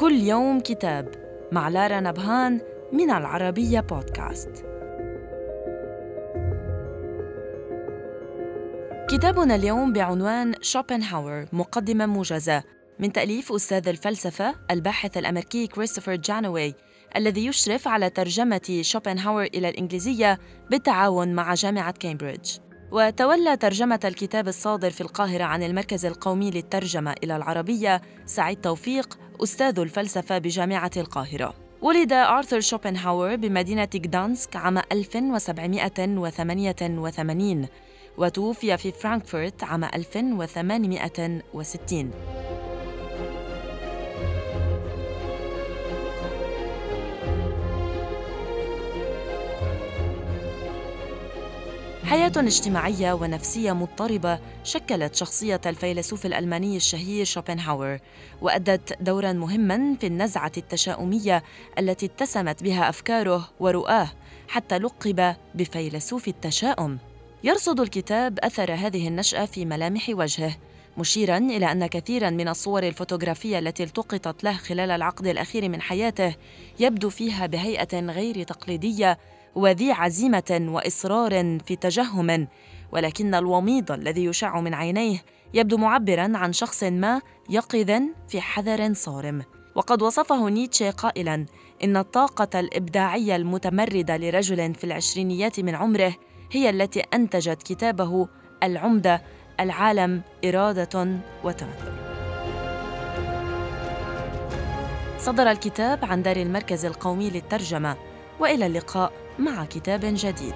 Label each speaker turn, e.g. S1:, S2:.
S1: كل يوم كتاب مع لارا نبهان من العربية بودكاست. كتابنا اليوم بعنوان شوبنهاور مقدمة موجزة من تأليف أستاذ الفلسفة الباحث الأمريكي كريستوفر جانوي الذي يشرف على ترجمة شوبنهاور إلى الإنجليزية بالتعاون مع جامعة كامبريدج. وتولى ترجمة الكتاب الصادر في القاهرة عن المركز القومي للترجمة إلى العربية سعيد توفيق أستاذ الفلسفة بجامعة القاهرة. ولد آرثر شوبنهاور بمدينة غدانسك عام 1788 وتوفي في فرانكفورت عام 1860 حياة اجتماعية ونفسية مضطربة شكلت شخصية الفيلسوف الألماني الشهير شوبنهاور وأدت دورا مهما في النزعة التشاؤمية التي اتسمت بها أفكاره ورؤاه حتى لقب بفيلسوف التشاؤم. يرصد الكتاب أثر هذه النشأة في ملامح وجهه مشيرا إلى أن كثيرا من الصور الفوتوغرافية التي التقطت له خلال العقد الأخير من حياته يبدو فيها بهيئة غير تقليدية وذي عزيمة وإصرار في تجهم ولكن الوميض الذي يشع من عينيه يبدو معبرا عن شخص ما يقظ في حذر صارم. وقد وصفه نيتشه قائلا إن الطاقة الإبداعية المتمردة لرجل في العشرينيات من عمره هي التي أنتجت كتابه العمدة العالم إرادة وتمثل. صدر الكتاب عن دار المركز القومي للترجمة وإلى اللقاء. مع كتاب جديد.